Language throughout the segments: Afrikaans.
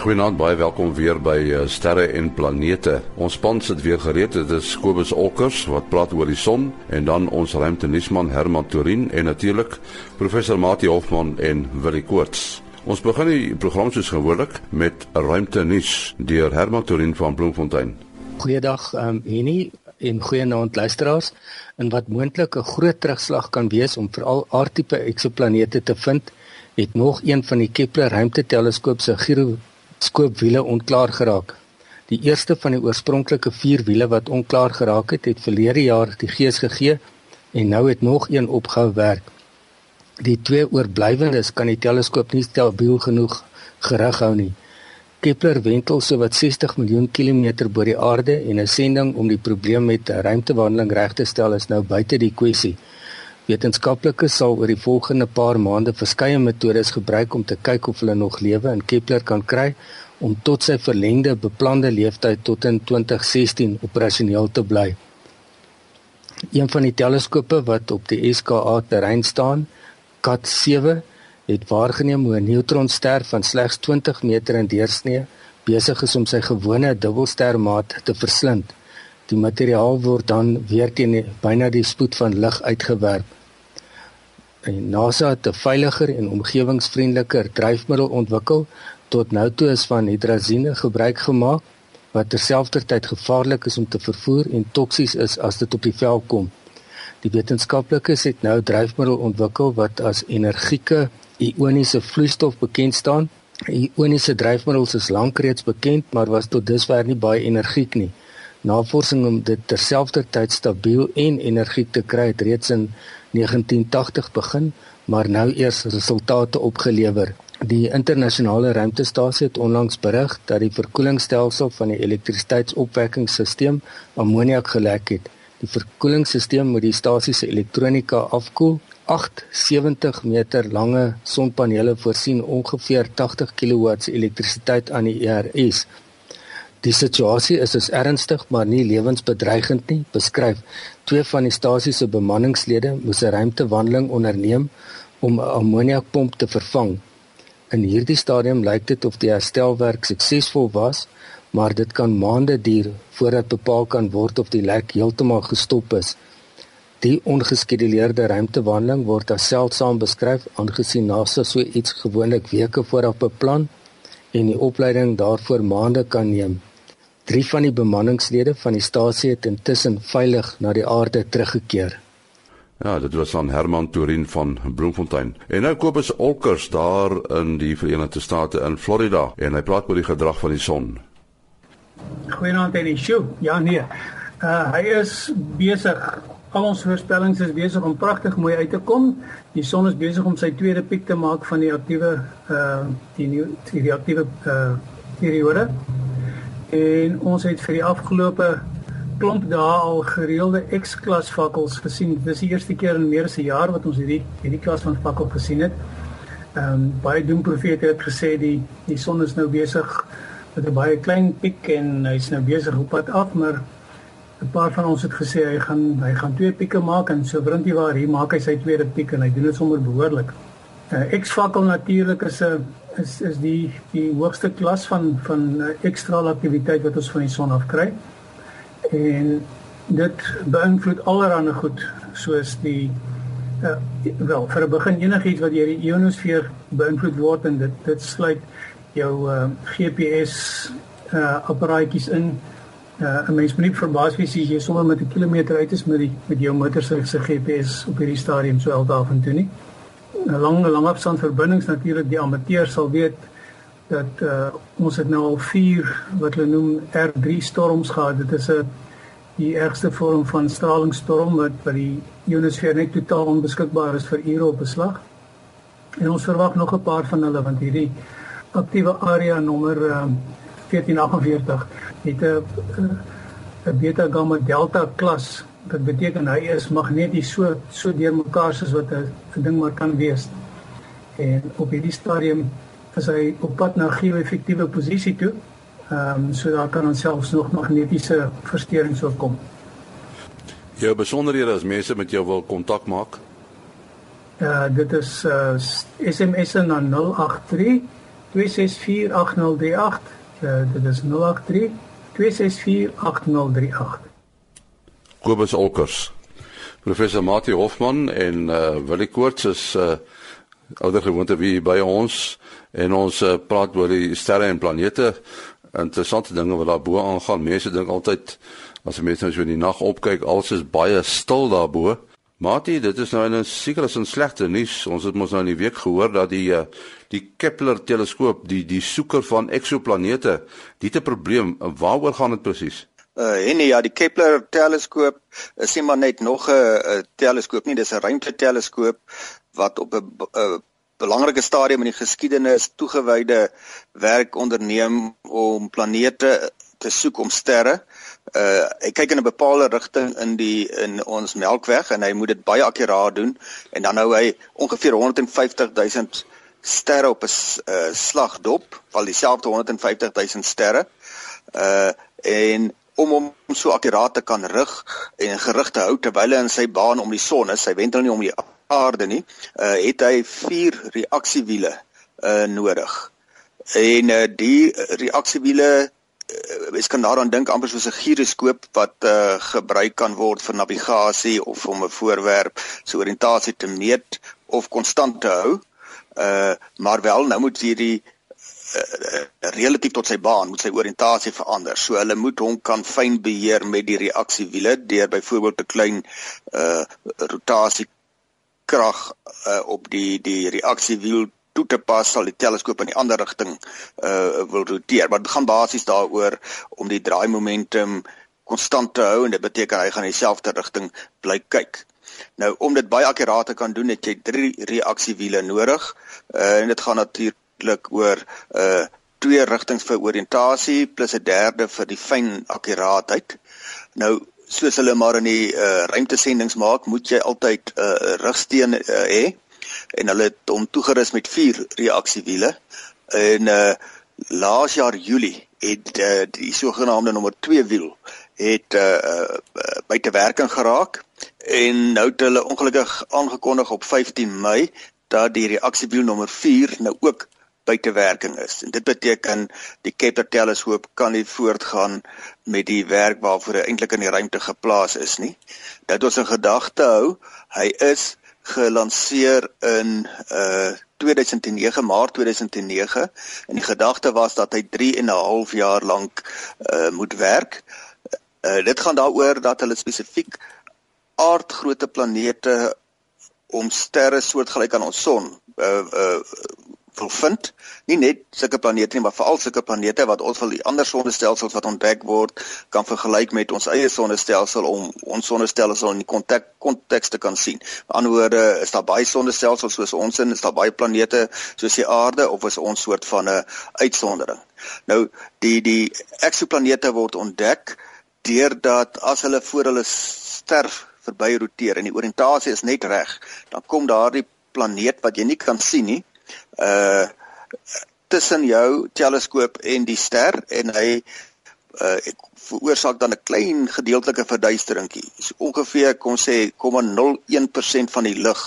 goeienaand, baie welkom weer by uh, Sterre en Planete. Ons span sit weer gereed. Dit is Kobus Olkers wat praat oor die son en dan ons ruimtenisman Herman Turin en natuurlik professor Mati Hofman en Willie Koorts. Ons begin die program soos gewoonlik met 'n ruimtenis deur Herman Turin van Bloemfontein. Goeiedag, ehm um, Henny en goeienaand luisteraars. En wat moontlik 'n groot terugslag kan wees om veral aardtipe eksoplanete te vind, het nog een van die Kepler ruimteteleskoop se gyroskoopwiele onklaar geraak. Die eerste van die oorspronklike 4 wiele wat onklaar geraak het, het verlede jaar die gees gegee en nou het nog een opgehou werk. Die twee oorblywendes kan die teleskoop nie stabiel genoeg gerig hou nie. Kepler wentel sowat 60 miljoen kilometer bo die aarde en 'n sending om die probleem met ruimtewandeling reg te stel is nou buite die kwessie. Wetenskaplikes sal oor die volgende paar maande verskeie metodes gebruik om te kyk of hulle nog lewe in Kepler kan kry om tot sy verlengde beplande lewensduur tot in 2016 operasioneel te bly. Een van die teleskope wat op die SKA terrein staan, CAT7, het waargeneem hoe 'n neutronster van slegs 20 meter in deursnee besig is om sy gewone dubbelstermaat te verslind. Die materiaal word dan weer teen byna die spoed van lig uitgewerp. En NASA het 'n veiliger en omgewingsvriendeliker dryfmiddel ontwikkel. Tot nou toe is van hidrazine gebruik gemaak wat terselfdertyd gevaarlik is om te vervoer en toksies is as dit op die vel kom. Die wetenskaplikes het nou dryfmiddel ontwikkel wat as energieke ioniese vloeistof bekend staan. Ioniese dryfmiddels is lank reeds bekend, maar was tot dusver nie baie energiek nie. Navorsing om dit terselfdertyd stabiel en energiek te kry het reeds in 1980 begin, maar nou eers resultate opgelewer. Die internasionale ruimtestasie het onlangs berig dat die verkoelingsstelsel van die elektrisiteitsopwekkingssisteem ammoniak gelek het. Die verkoelingsstelsel moet die stasie se elektronika afkoel. 8 70 meter lange sonpanele voorsien ongeveer 80 kW elektrisiteit aan die ERS. Die situasie is as ernstig maar nie lewensbedreigend nie, beskryf. Twee van die stasie se bemanningslede moes 'n ruimtewandeling onderneem om 'n ammoniakpomp te vervang. In hierdie stadium lyk dit of die herstelwerk suksesvol was, maar dit kan maande duur voordat bepaal kan word of die lek heeltemal gestop is. Die ongeskeduleerde ruimtewandeling word as seldsaam beskryf aangesien NASA so iets gewoonlik weke vooraf beplan en die opleiding daarvoor maande kan neem. Drie van die bemanningslede van die stasie het intussen veilig na die aarde teruggekeer. Ja, dit was aan Herman Turin van Bloemfontein. En nou koop ons Olkers daar in die Verenigde State in Florida en hy praat oor die gedrag van die son. Goeienaand en sjoe. Ja nee. Uh hy is besig. Al ons voorspellings is besig om pragtig mooi uit te kom. Die son is besig om sy tweede piek te maak van die aktiewe uh die nuwe die aktiewe uh periode en ons het vir die afgelope klomp dae al gereelde X-klas vakkels gesien. Dis die eerste keer in meer as 'n jaar wat ons hierdie hierdie klas van vakkel gesien het. Ehm um, baie doemprofete het gesê die die son is nou besig met 'n baie klein piek en hy's nou besig op pad af, maar 'n paar van ons het gesê hy gaan hy gaan twee pieke maak en so brintie waar hier maak hy sy tweede piek en hy doen dit sommer behoorlik. uh, X-vakkel natuurlik is 'n is is die die hoogste klas van van ekstra aktiwiteit wat ons van die son af kry. En dit beïnvloed allerlei goed soos die uh, wel vir 'n begin enigiets wat deur die ionosfeer beïnvloed word en dit dit sluit jou uh, GPS uh, apparaatjies in. Uh, 'n mens moet nie verbaas wees as jy sommer met 'n kilometer uit is met die met jou motor se GPS op hierdie stadium so aldaar van toe nie. 'n lang lang afstand verbindings natuurlik die amateur sal weet dat uh, ons het nou al 4 wat hulle noem R3 storms gehad. Dit is 'n die ergste vorm van stralingsstorm wat by die ionosfeer net totaal onbeskikbaar is vir ure op beslag. En ons verwag nog 'n paar van hulle want hierdie aktiewe area nommer uh, 1448 het 'n 'n beta gamma delta klas Dit beteken hy is magneties so so deurmekaar soos wat 'n ding maar kan wees. En op hierdie stadium is hy op pad na geo-effektiewe posisie toe. Ehm um, so daar kan ons selfs nog magnetiese versteurings voorkom. Jou besonderhede as mense met jou wil kontak maak. Uh dit is uh SMS na 083 2648038. Uh, dit is 083 2648038. Kobus Olkers. Professor Mati Hofman en uh Willie Koorts is uh ouer gewoonte wie by ons en ons uh, praat oor die sterre en planete. Interessante dinge wat daar bo aangaan. Mense dink altyd as mense nou so in die nag opkyk, alles is baie stil daarbo. Mati, dit is nou 'n seker is 'n slegte nuus. Ons het mos nou in die week gehoor dat die die Kepler teleskoop, die die soeker van eksoplanete, dit 'n probleem. Waaroor gaan dit presies? Uh en ja, die Kepler teleskoop is nie maar net nog 'n teleskoop nie, dis 'n ruimteteleskoop wat op 'n belangrike stadium in die geskiedenis toegewyde werk onderneem om planete te soek om sterre. Uh hy kyk in 'n bepaalde rigting in die in ons Melkweg en hy moet dit baie akkuraat doen en dan hou hy ongeveer 150 000 sterre op 'n uh, slagdop, val dieselfde 150 000 sterre. Uh en om hom so akkuraat te kan rig en gerig te hou terwyl hy in sy baan om die son is, hy wendel nie om die aarde nie, uh, het hy vier reaksiewiele uh, nodig. En uh, die reaksiewiele Ek kan daaraan dink amper soos 'n giroskoop wat uh, gebruik kan word vir navigasie of om 'n voorwerp se oriëntasie te meet of konstant te hou. Uh maar wel nou moet hierdie uh, relatief tot sy baan moet sy oriëntasie verander. So hulle moet hom kan fyn beheer met die reaksiewiele deur byvoorbeeld 'n klein uh rotasie krag uh, op die die reaksiewiel toe te pas sal die teleskoop in die ander rigting uh wil roteer. Maar dit gaan basies daaroor om die draai momentum konstant te hou en dit beteken hy gaan dieselfde rigting bly kyk. Nou om dit baie akkuraat te kan doen, het jy drie reaksiewiele nodig. Uh en dit gaan natuurlik eintlik oor uh twee rigtings vir oriëntasie plus 'n derde vir die fyn akkuraatheid. Nou soos hulle maar in die uh ruimtesendings maak, moet jy altyd 'n uh, rigsteen uh, hê en hulle het hom toegerus met vier reaksiewiele. En uh laas jaar Julie het uh, die sogenaamde nommer 2 wiel het uh, uh buite werking geraak en nou het hulle ongelukkig aangekondig op 15 Mei dat die reaksiewiel nommer 4 nou ook buitewerking is. En dit beteken die Kepler teleskoop kan nie voortgaan met die werk waarvoor hy eintlik in die ruimte geplaas is nie. Dit ons in gedagte hou, hy is gelanseer in uh 2009 Maart 2009 en die gedagte was dat hy 3 en 'n half jaar lank uh moet werk. Uh dit gaan daaroor dat hulle spesifiek aardgrootte planete om sterre soortgelyk aan ons son uh uh wil vind. Nie net sulke planete nie, maar veral sulke planete wat ons van die ander sonnestelsels wat ontdek word kan vergelyk met ons eie sonnestelsel om ons sonnestelsel in die konteks te kan sien. Aan die ander woorde is daar baie sonnestelsels soos ons in, is daar baie planete soos die aarde of is ons soort van 'n uitsondering. Nou die die eksoplanete word ontdek deurdat as hulle voor hulle ster verby roteer en die oriëntasie is net reg, dan kom daardie planeet wat jy nie kan sien nie uh tussen jou teleskoop en die ster en hy uh veroorsaak dan 'n klein gedeeltelike verduisteringkie. So ongeveer kom sê 0,01% van die lig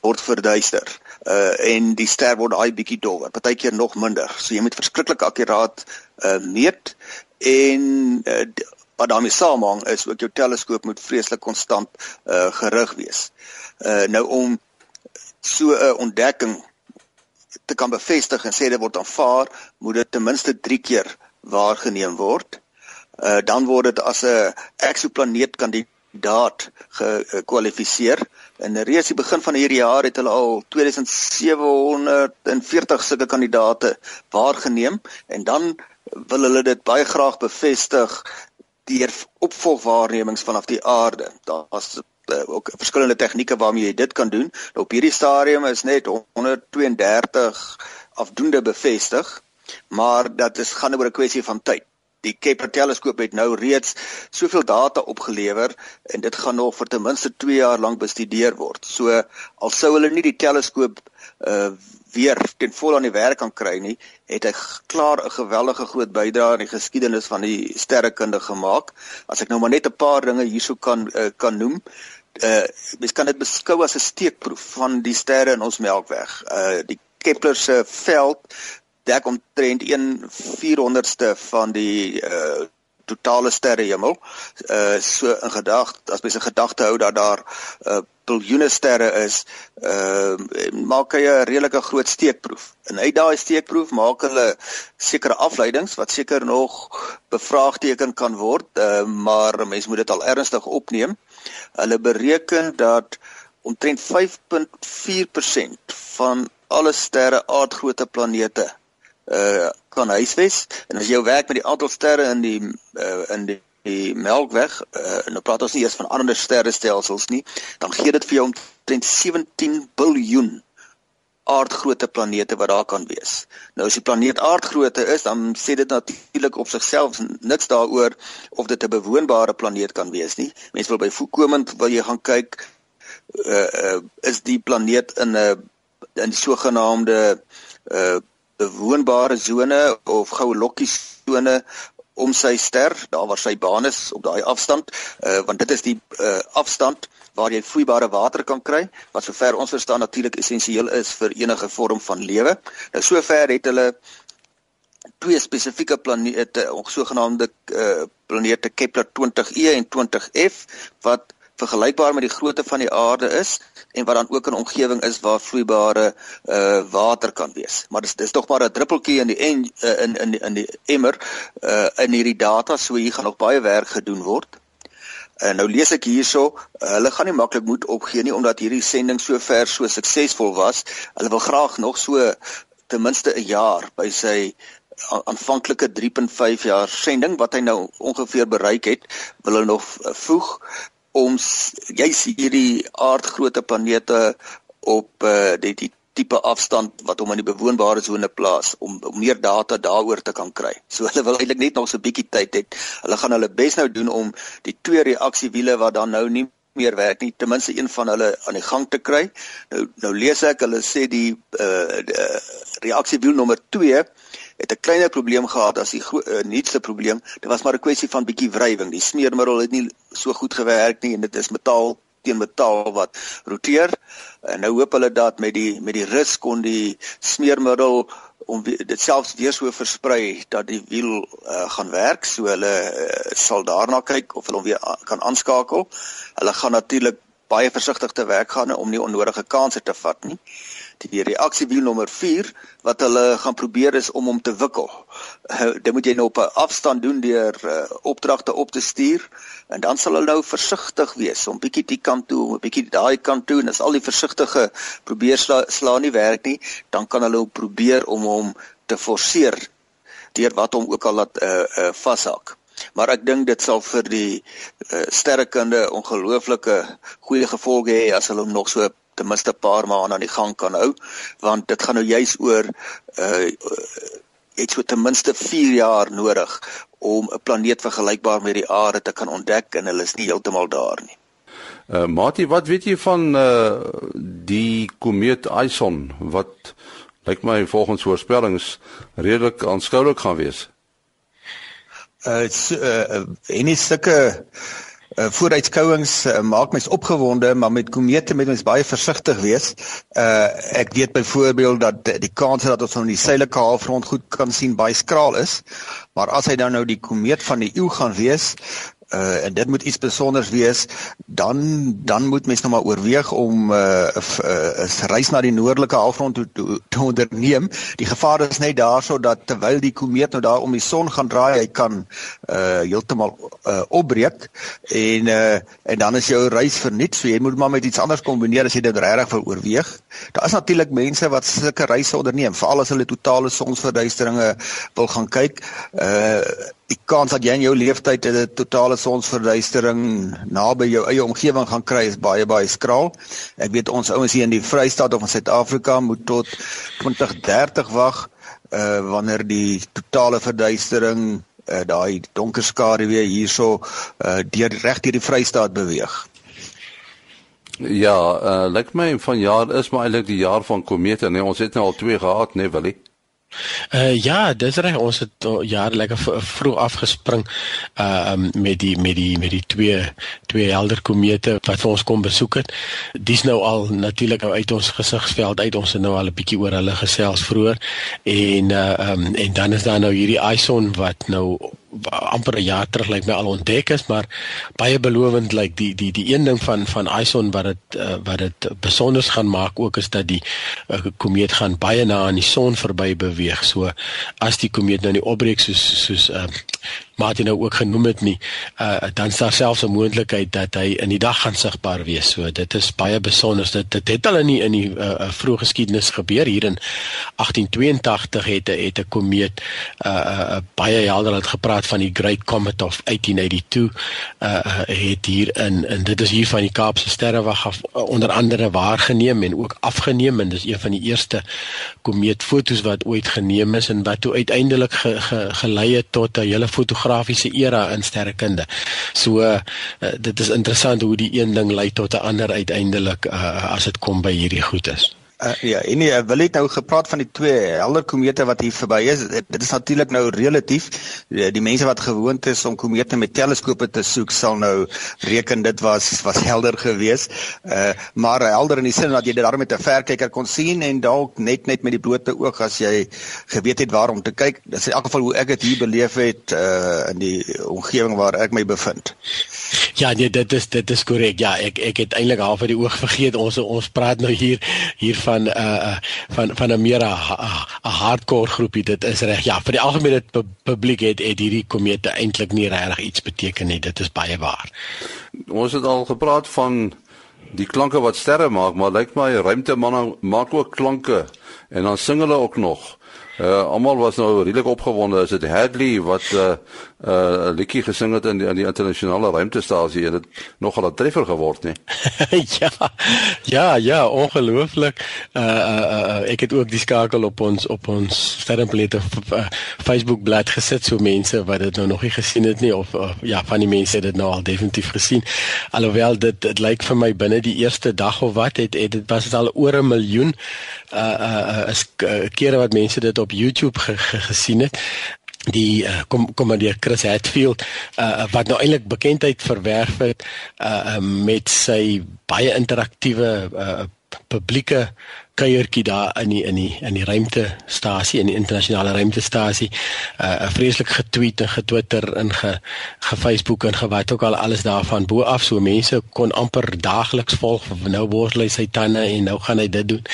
word verduister. Uh en die ster word daai bietjie dowwer, partykeer nog minder. So jy moet verskriklik akkuraat uh meet en uh, wat daarmee saamhang is ook jou teleskoop moet vreeslik konstant uh gerig wees. Uh nou om so 'n ontdekking te kan bevestig en sê dit word aanvaar, moet dit ten minste 3 keer waargeneem word. Uh dan word dit as 'n eksoplaneet kandidaat gekwalifiseer. In reeds die begin van hierdie jaar het hulle al 2740 sulke kandidate waargeneem en dan wil hulle dit baie graag bevestig deur opvolgwaarnemings vanaf die aarde. Daar's uh, ook verskillende tegnieke waarmee jy dit kan doen. Nou op hierdie stadium is net 132 afdoende bevestig, maar dat is gaan oor 'n kwessie van tyd. Die Kepler teleskoop het nou reeds soveel data opgelewer en dit gaan nog vir ten minste 2 jaar lank bestudeer word. So al sou hulle nie die teleskoop uh weer ten volle aan die werk kan kry nie, het hy klaar 'n geweldige groot bydrae aan die geskiedenis van die sterrekunde gemaak. As ek nou maar net 'n paar dinge hierso kan uh, kan noem uh mens kan dit beskou as 'n steekproef van die sterre in ons Melkweg. Uh die Kepler se veld dek omtrent 1/400ste van die uh totale sterrehemel. Uh so in gedagte as mens 'n gedagte hou dat daar uh biljoene sterre is, uh maak hy 'n redelike groot steekproef. En uit daai steekproef maak hulle sekere afleidings wat seker nog bevraagteken kan word, uh maar mense moet dit al ernstig opneem. Hulle bereken dat omtrent 5.4% van alle sterre aardgrootte planete uh kan huisves. En as jy werk met die aantal sterre in die uh, in die die Melkweg uh, en nou praat ons nie eers van ander sterrestelsels nie dan gee dit vir jou omtrent 17 biljoen aardgrootte planete wat daar kan wees. Nou as die planeet aardgrootte is, dan sê dit natuurlik op sigself niks daaroor of dit 'n bewoonbare planeet kan wees nie. Mense wil by voorkomend wil jy gaan kyk uh, uh is die planeet in 'n uh, in die sogenaamde uh bewoonbare sone of goue lokkie sone om sy ster, daar waar sy baan is op daai afstand, uh, want dit is die uh, afstand waar jy vloeibare water kan kry, wat sover ons verstaan natuurlik essensieel is vir enige vorm van lewe. Nou sover het hulle twee spesifieke planete, sogenaamde uh, planete Kepler 20e en 20f wat vergelykbaar met die grootte van die aarde is en wat dan ook 'n omgewing is waar vloeibare uh water kan wees. Maar dis dis tog maar 'n druppeltjie in die en, uh, in in in die emmer uh in hierdie data so hier gaan nog baie werk gedoen word. En nou lees ek hierso, uh, hulle gaan nie maklik moed opgee nie omdat hierdie sending so ver so suksesvol was. Hulle wil graag nog so ten minste 'n jaar by sy aanvanklike 3.5 jaar sending wat hy nou ongeveer bereik het, wil hulle nog voeg om juis hierdie aardgrootte planete op uh, die, die tipe afstand wat hom in die bewoonbare sone plaas om, om meer data daaroor te kan kry. So hulle wil eintlik net nog so 'n bietjie tyd hê. Hulle gaan hulle bes nou doen om die twee reaksiewiele wat dan nou nie meer werk nie, ten minste een van hulle aan die gang te kry. Nou nou lees ek hulle sê die uh, reaksiewiel nommer 2 het 'n kleiner probleem gehad as die uh, nuutste probleem. Dit was maar 'n kwessie van bietjie wrywing. Die smeermiddel het nie so goed gewerk nie en dit is metaal teen metaal wat roteer. En nou hoop hulle dat met die met die rus kon die smeermiddel om dit selfs weer so versprei dat die wiel uh, gaan werk. So hulle uh, sal daarna kyk of hulle hom weer kan aanskakel. Hulle gaan natuurlik baie versigtig te werk gaan om nie onnodige kansse te vat nie die reaksiewiel nommer 4 wat hulle gaan probeer is om hom te wikkel. Uh, dit moet jy nou op 'n afstand doen deur uh, opdragte op te stuur en dan sal hulle nou versigtig wees om bietjie die kant toe, 'n bietjie daai kant toe en as al die versigtige probeer sla, sla nie werk nie, dan kan hulle probeer om hom te forceer deur wat hom ook al laat uh, uh, vashak. Maar ek dink dit sal vir die uh, sterrekunde ongelooflike goeie gevolge hê as hulle hom nog so ten minste 'n paar maande aan die gang kan hou want dit gaan nou juis oor uh iets wat ten minste 4 jaar nodig om 'n planeet vergelykbaar met die aarde te kan ontdek en hulle is nie heeltemal daar nie. Uh Mati, wat weet jy van uh die komeet Ison wat lyk my volgens voorspellings redelik aanskoulik gaan wees? Uh, uh en nie sulke uh, vooruitskouings uh, maak mens opgewonde, maar met komete moet mens baie versigtig wees. Uh ek weet byvoorbeeld dat die kans dat ons aan die suidelike halfrond goed kan sien baie skraal is. Maar as hy dan nou die komeet van die eeu gaan wees, uh, en dit moet iets spesiaals wees, dan dan moet mens nou maar oorweeg om 'n uh, uh, reis na die noordelike halfrond toe te, te onderneem. Die gevaar is net daarso dat terwyl die komeet nou daar om die son gaan draai, hy kan uh heeltemal uh, opbreek en uh en dan is jou reis verniet. So jy moet maar met iets anders kombineer as jy dit regtig wil oorweeg. Daar is natuurlik mense wat sulke reise onderneem, veral as hulle totale sonsverduisteringe wil gaan kyk. Uh die kans dat jy in jou lewenstyd 'n totale sonsverduistering naby jou eie omgewing gaan kry is baie baie skraal. Ek weet ons ouens hier in die Vrystaat of in Suid-Afrika moet tot 2030 wag uh wanneer die totale verduistering uh daai donker skaduwee hierso uh deur reg deur die Vrystaat beweeg. Ja, uh lyk my van jaar is maar eintlik die jaar van komete, nee, ons het nou al twee gehad, nee, Willie. Uh ja, dis reg. Ons het uh, jare lekker vroeg afgespring uh um, met die met die met die twee twee helder komete wat ons kom besoek het. Dis nou al natuurlik nou uit ons gesigsveld uit. Ons het nou al 'n bietjie oor hulle gesels vroeër en uh um, en dan is daar nou hierdie Ison wat nou amper 'n jaar terug lyk my al ontdek is, maar baie belovend lyk die die die een ding van van Ison wat dit uh, wat dit besonder gaan maak ook is dat die uh, komeet gaan baie na aan die son verby beweeg. So as die komeet nou nie opbreek soos soos uh, maar dit nou ook genoem het nie, uh, dan staan selfs 'n moontlikheid dat hy in die dag gaan sigbaar wees. So dit is baie besonder. Dit dit het in die, in die uh, uh, vroeë geskiedenis gebeur hier in 1882 het het 'n komeet uh, uh, baie helder het gepraat van die Great Comet of 1882 uh, uh het hier in en dit is hier van die Kaapse Sterrewag af uh, onder andere waargeneem en ook afgeneem en dis een van die eerste komeetfoto's wat ooit geneem is en wat toe uiteindelik ge, ge, gelei het tot 'n hele fotografie fotografiese era in sterrekunde. So uh, dit is interessant hoe die een ding lei tot 'n ander uiteindelik uh, as dit kom by hierdie goedes. Uh, ja, en nee, wil net nou gepraat van die twee helder komete wat hier verby is. Dit is natuurlik nou relatief. Die, die mense wat gewoond is om komete met teleskope te soek, sal nou reken dit was was helder geweest. Uh maar helder in die sin dat jy dit daarmee met 'n verkyker kon sien en dalk net net met die blote oog as jy geweet het waar om te kyk. Dit is in elk geval hoe ek dit hier beleef het uh in die omgewing waar ek my bevind. Ja, nee, dit is dit is korrek. Ja, ek ek het eintlik half uit die oog vergeet. Ons ons praat nou hier hier uh van van 'n meer 'n hardcore groepie. Dit is reg. Ja, vir die algemene publiek het het hierdie komete eintlik nie regtig iets beteken nie. Dit is baie waar. Ons het al gepraat van die klanke wat sterre maak, maar lyk my ruimtemanne maak ook klanke en dan sing hulle ook nog. Uh almal was nou redelik opgewonde as dit Hadley wat 'n uh, uh, liedjie gesing het in die, in die internasionale ruimtestasie en dit nogal 'n treffer geword nie. ja. Ja, ja, ongelooflik. Uh, uh uh ek het ook die skakel op ons op ons sterrenplanete uh, Facebook bladsy gesit so mense wat dit nou nog nie gesien het nie of uh, ja, van die mense het dit nou al definitief gesien. Alhoewel dit dit lyk vir my binne die eerste dag of wat het, het dit was dit al oor 'n miljoen uh uh is uh, kere wat mense dit op YouTube ge, ge, gesien het. Die uh, kom kommandeur Chris Hatfield uh, wat nou eintlik bekendheid verwerf het uh, met sy baie interaktiewe uh, publieke kuiertjie daar in die in die in die ruimtestasie in die internasionale ruimtestasie uh, 'n vreeslik getweet en getwitter en ge gefacebook en gewat ook al alles daarvan. Bo af so mense kon amper daagliks volg nou word hy sy tande en nou gaan hy dit doen.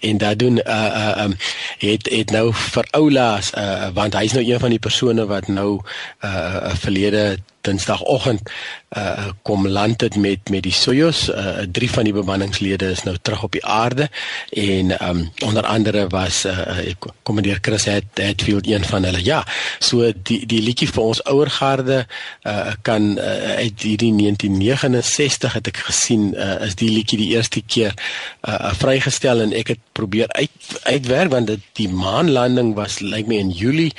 En dat doen uh uh um, het het nou vir oulaas uh, want hy's nou een van die persone wat nou uh verlede Dinsdagoggend uh kom land dit met met die Soyuz. Uh drie van die bemanningslede is nou terug op die aarde en um onder andere was uh kommandeur Chris Hatfield een van hulle. Ja so die die liedjie vir ons ouer garde uh kan uh, uit hierdie 1969 het ek gesien uh is die liedjie die eerste keer uh vrygestel en ek het probeer uit uitwerk want dit die maanlanding was lyk like my in Julie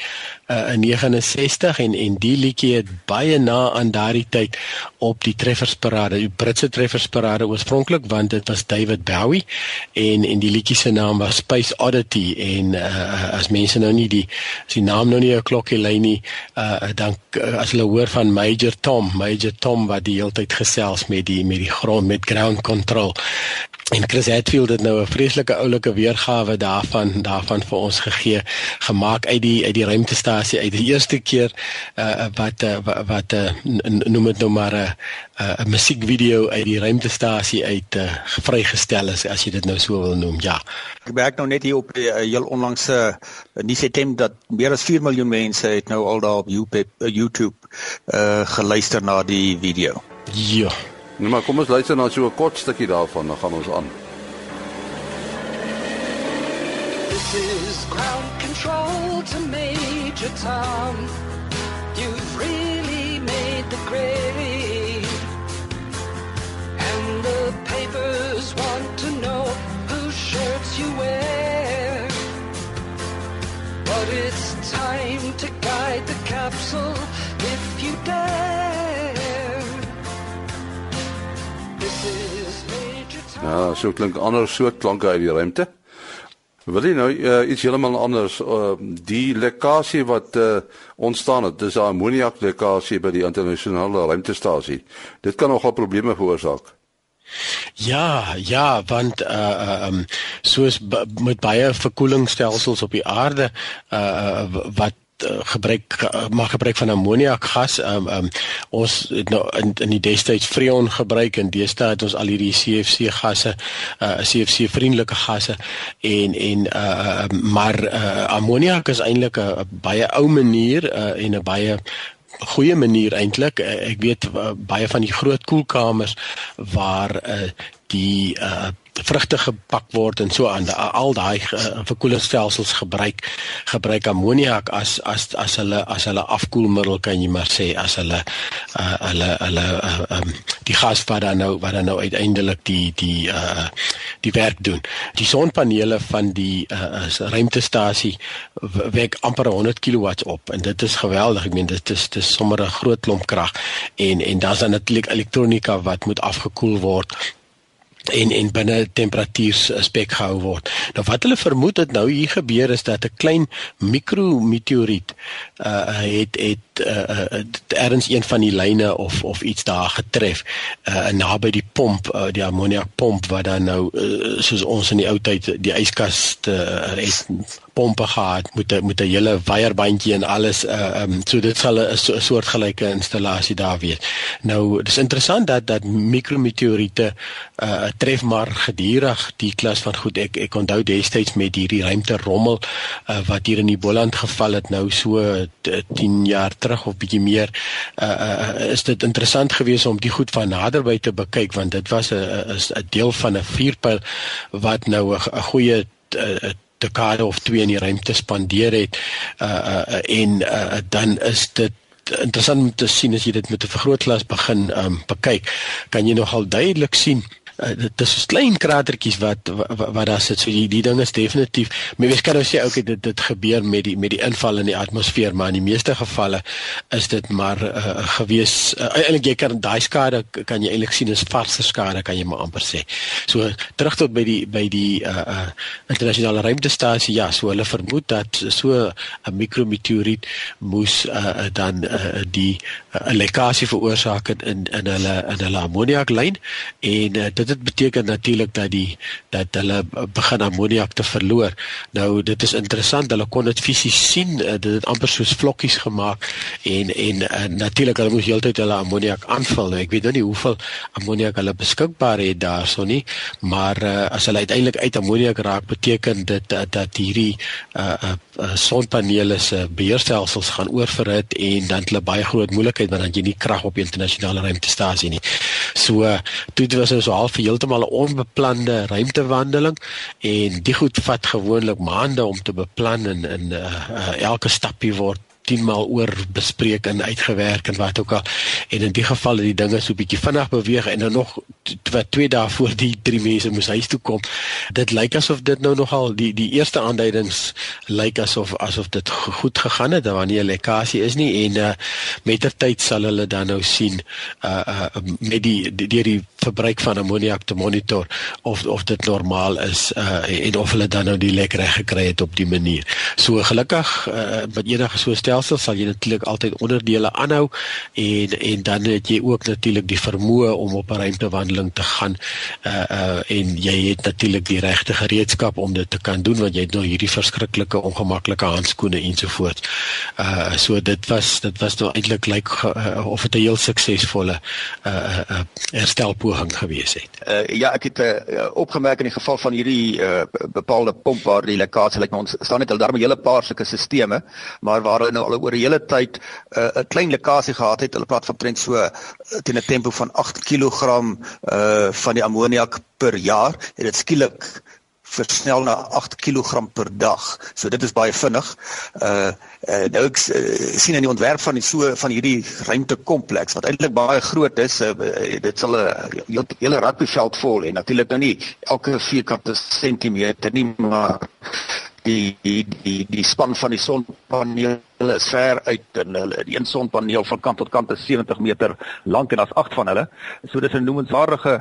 uh, in 69 en en die liedjie het baie na aan daardie tyd op die treffersparade, die Britse treffersparade oorspronklik want dit was David Bowie en en die liedjie se naam was Space Oddity en uh, as mense nou nie die as die naam nou nie 'n klokkie lei nie, uh, dan as hulle hoor van Major Tom, Major Tom wat die hele tyd gesels met die met die grond met ground control. En Chris Hatfield het nou 'n vreeslike oulike weergawe daarvan daarvan vir ons gegee gemaak uit die uit die ruimtestasie uit die eerste keer uh, wat uh, wat uh, noem dit nou maar 'n uh, 'n musiekvideo uit die ruimtestasie uit uh, vrygestel is as jy dit nou so wil noem ja ek werk nou net hier op die uh, heel onlangse uh, nuus item dat meer as 4 miljoen mense het nou al daar op YouTube, uh, YouTube uh, geluister na die video ja Nee, maar kom ons luister na so 'n kort stukkie daarvan, dan gaan ons aan. This is ground control to Major Tom. You've really the grade. And the papers want to know whose shirts you wear. But it's time to guide the capsule if you dare. Ja, so klink klanke uit die ruimte. Wil jy nou uh, iets heeltemal anders uh, die lekkasie wat uh, ontstaan het, dis 'n ammoniak lekkasie by die internasionale ruimtestasie. Dit kan nogal probleme veroorsaak. Ja, ja, want uh um soos met baie verkoelingsstelsels op die aarde uh wat uh, gebruik uh, maak gebruik van ammoniak gas. Um, um ons het nou in in die destyds freon gebruik en deesdae het ons al hierdie CFC gasse, uh CFC vriendelike gasse en en uh maar uh ammoniak is eintlik 'n baie ou manier uh en 'n baie goeie manier eintlik ek weet baie van die groot koelkamers waar uh, die uh vrugte gepak word en so aan. Al daai uh, verkoelingsstelsels gebruik gebruik ammoniak as as as hulle as hulle afkoelmiddel kan jy maar sê as hulle uh, hulle hulle uh, um, die gas wat dan nou wat dan nou uiteindelik die die uh, die werk doen. Die sonpanele van die uh, ruimtestasie wek amper 100 kW op en dit is geweldig. Ek meen dit is dis sommer 'n groot klomp krag en en daar's dan natuurlik elektronika wat moet afgekoel word en en binne temperatuur spek gehou word. Nou wat hulle vermoed het nou hier gebeur is dat 'n klein mikrometeoriet uh het het uh, uh erns een van die lyne of of iets daar getref uh naby die pomp uh, die ammoniakpomp wat dan nou uh, soos ons in die ou tyd die yskas uh, het pompe gehad met met 'n hele weierbandjie en alles uh um, so dit sal 'n so, soortgelyke installasie daar wees. Nou dis interessant dat dat mikrometeoriete uh tref maar gedurig die klas van goed ek ek onthou destyds met hierdie ruimte rommel uh, wat hier in die Boland geval het nou so 10 jaar terug of bietjie meer uh, uh is dit interessant geweest om die goed van naderby te bekyk want dit was 'n 'n deel van 'n vuurpyl wat nou 'n goeie uh, dekade of twee in die ruimte spandeer het. Uh, uh en uh, dan is dit interessant om te sien as jy dit met 'n vergrootglas begin um bekyk. Kan jy nogal duidelik sien uh, dit is klein kratertjies wat wat, wat daar sit so die, die ding is definitief maar jy kan nou sê okay dit dit gebeur met die met die inval in die atmosfeer maar in die meeste gevalle is dit maar uh, gewees uh, eintlik jy kan daai skade kan jy eintlik sien as varse skade kan jy maar amper sê. So terug tot by die by die uh, uh, internasionale ruimtestasie ja so hulle vermoed dat so 'n mikrometeoriet moes uh, dan uh, die uh, lekkasie veroorsaak in in hulle in hulle ammoniaklyn en uh, dit dit beteken natuurlik dat die dat hulle begin ammoniak te verloor. Nou dit is interessant, hulle kon dit fisies sien, uh, dit het amper soos vlokkies gemaak en en uh, natuurlik hulle moes heeltyd hulle ammoniak aanvul. Nou, ek weet nou nie hoeveel ammoniak hulle beskikbaar het daarso nie, maar uh, as hulle uiteindelik uit ammoniak raak, beteken dit uh, dat hierdie uh, uh, uh, sonpanele se beheerstelsels gaan oorverhit en dan hulle baie groot moeilikheid want dan jy nie krag op die internasionale ruimtestasie nie. So toe dit was so half heeltemal 'n onbeplande ruimtewandeling en die goed vat gewoonlik maande om te beplan en in uh, uh, elke stapie word 10 maal oor bespreek en uitgewerk en wat ook al. En in die geval het die dinge so 'n bietjie vinnig beweeg en dan nog wat twee dae voor die drie mense moes huis toe kom. Dit lyk asof dit nou nogal die die eerste aanduidings lyk asof asof dit goed gegaan het, daar nie 'n lekkasie is nie en uh, met ter tyd sal hulle dan nou sien uh uh met die deur die verbruik van ammoniak te monitor of of dit normaal is uh en of hulle dan nou die lek reg gekry het op die manier. So gelukkig uh met enige so stel stelsel sal jy natuurlik altyd onderdele aanhou en en dan het jy ook natuurlik die vermoë om op 'n ruimtewandeling te gaan uh uh en jy het natuurlik die regte gereedskap om dit te kan doen want jy het nou hierdie verskriklike ongemaklike handskoene ensovoorts. Uh so dit was dit was nou eintlik lyk like, uh, of dit 'n heel suksesvolle uh uh herstelpoging gewees het. Uh ja, ek het uh, opgemerk in die geval van hierdie uh bepaalde pomp waar die lekkasie lyk like, ons staan net al daarmee 'n hele paar sulke stelsels maar waar hulle nou al oor 'n hele tyd 'n uh, klein lekkasie gehad het. Hulle praat van trend so uh, teen 'n tempo van 8 kg uh van die ammoniak per jaar en dit skielik versnel na 8 kg per dag. So dit is baie vinnig. Uh, uh nou ek uh, sien in die ontwerp van die so van hierdie ruimtekompleks wat eintlik baie groot is, uh, dit sal 'n uh, hele rugbyveld vol en natuurlik nou nie elke vierkante sentimeter nie, maar die die die die span van die sonpanele is ver uit en hulle die een sonpaneel van kant tot kant is 70 meter lank en daar's 8 van hulle. So dis 'n noemenswaardige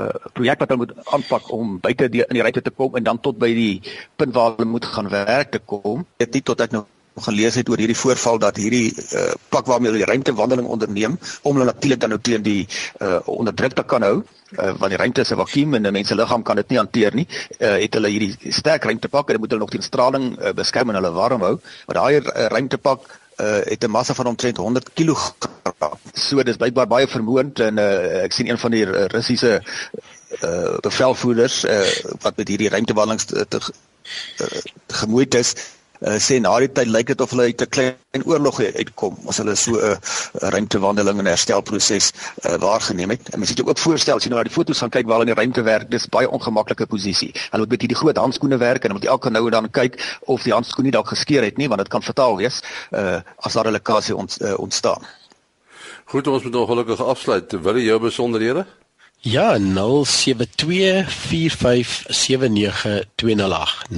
uh, projek wat hulle moet aanpak om buite die in die ruimte te kom en dan tot by die punt waar hulle moet gaan werk te kom. Dit nie tot ek nou gelees het oor hierdie voorval dat hierdie uh, pak waarmee hulle die ruimtewandeling onderneem om hulle natuurlik dan nou teen die uh, onderdruk te kan hou uh, want die ruimte is 'n vakuum en 'n mens se liggaam kan dit nie hanteer nie. Uh, het hulle hierdie sterk ruimtepak en moet hulle nog teen straling uh, beskerm en hulle warm hou. Maar daai uh, ruimtepak uh, het 'n massa van omtrent 100 kg. So dis blykbaar baie vermoënd en uh, ek sien een van die Russiese uh, bevelvoerders uh, wat met hierdie ruimtewandelings te, te, te, gemoeid is uh, sê na die tyd lyk dit of hulle uit 'n klein oorlog uitkom as hulle so 'n uh, ruimtewandeling en herstelproses uh, waargeneem het. En mens moet jou ook voorstel as jy nou na die foto's gaan kyk waar hulle in die ruimte werk, dis baie ongemaklike posisie. Hulle moet met hierdie groot handskoene werk en moet elke nou en dan kyk of die handskoen nie dalk geskeur het nie, want dit kan fataal wees uh, as daar 'n lekkasie ont, uh, ontstaan. Goed, ons moet ongelukkig afsluit. Wil jy jou besonderhede? Ja, 0724579208. 0724579208.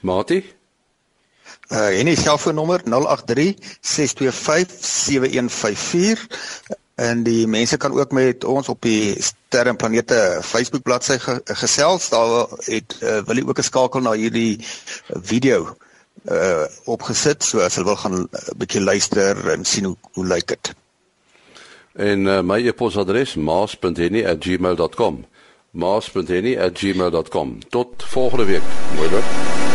Mati? Uh en die selfoonnommer 0836257154 en die mense kan ook met ons op die Sterre en Planete Facebook bladsy ge gesels. Daar het uh, wil jy ook 'n skakel na hierdie video uh opgesit so as hulle wil gaan 'n uh, bietjie luister en sien hoe hoe lyk dit. En uh, my e-posadres maas.henny@gmail.com. maas.henny@gmail.com. Tot volgende week. Mooi.